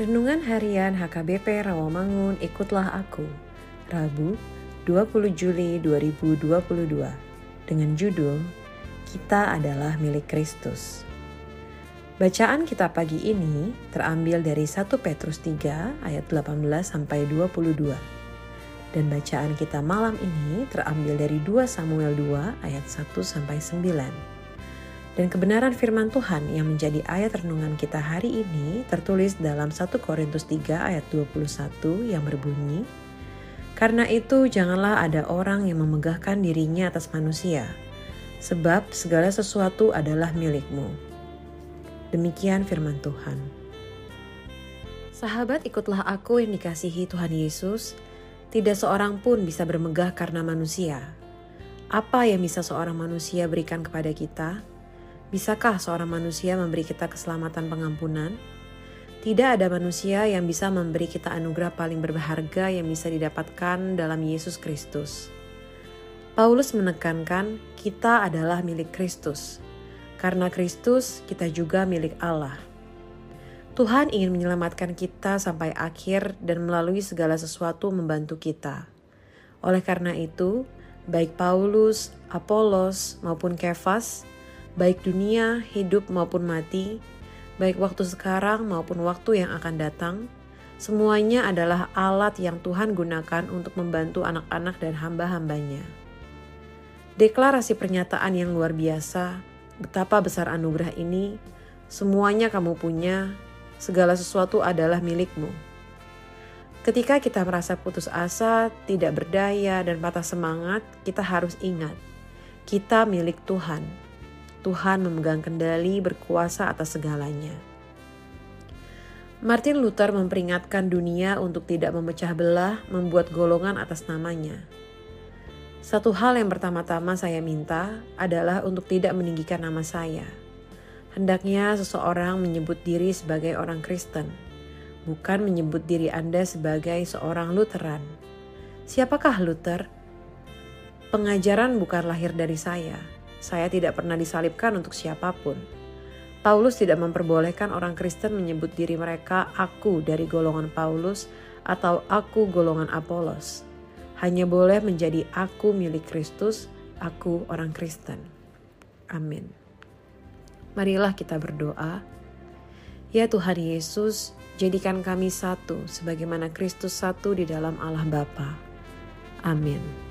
Renungan Harian HKBP Rawamangun Ikutlah Aku Rabu 20 Juli 2022 dengan judul Kita adalah milik Kristus. Bacaan kita pagi ini terambil dari 1 Petrus 3 ayat 18 sampai 22. Dan bacaan kita malam ini terambil dari 2 Samuel 2 ayat 1 sampai 9. Dan kebenaran firman Tuhan yang menjadi ayat renungan kita hari ini tertulis dalam 1 Korintus 3 ayat 21 yang berbunyi, Karena itu janganlah ada orang yang memegahkan dirinya atas manusia, sebab segala sesuatu adalah milikmu. Demikian firman Tuhan. Sahabat ikutlah aku yang dikasihi Tuhan Yesus, tidak seorang pun bisa bermegah karena manusia. Apa yang bisa seorang manusia berikan kepada kita? Bisakah seorang manusia memberi kita keselamatan pengampunan? Tidak ada manusia yang bisa memberi kita anugerah paling berharga yang bisa didapatkan dalam Yesus Kristus. Paulus menekankan kita adalah milik Kristus. Karena Kristus, kita juga milik Allah. Tuhan ingin menyelamatkan kita sampai akhir dan melalui segala sesuatu membantu kita. Oleh karena itu, baik Paulus, Apolos, maupun Kefas baik dunia, hidup maupun mati, baik waktu sekarang maupun waktu yang akan datang, semuanya adalah alat yang Tuhan gunakan untuk membantu anak-anak dan hamba-hambanya. Deklarasi pernyataan yang luar biasa, betapa besar anugerah ini, semuanya kamu punya, segala sesuatu adalah milikmu. Ketika kita merasa putus asa, tidak berdaya, dan patah semangat, kita harus ingat, kita milik Tuhan Tuhan memegang kendali berkuasa atas segalanya. Martin Luther memperingatkan dunia untuk tidak memecah belah, membuat golongan atas namanya. Satu hal yang pertama-tama saya minta adalah untuk tidak meninggikan nama saya. Hendaknya seseorang menyebut diri sebagai orang Kristen, bukan menyebut diri Anda sebagai seorang Lutheran. Siapakah Luther? Pengajaran bukan lahir dari saya, saya tidak pernah disalibkan untuk siapa pun. Paulus tidak memperbolehkan orang Kristen menyebut diri mereka aku dari golongan Paulus atau aku golongan Apolos. Hanya boleh menjadi aku milik Kristus, aku orang Kristen. Amin. Marilah kita berdoa. Ya Tuhan Yesus, jadikan kami satu sebagaimana Kristus satu di dalam Allah Bapa. Amin.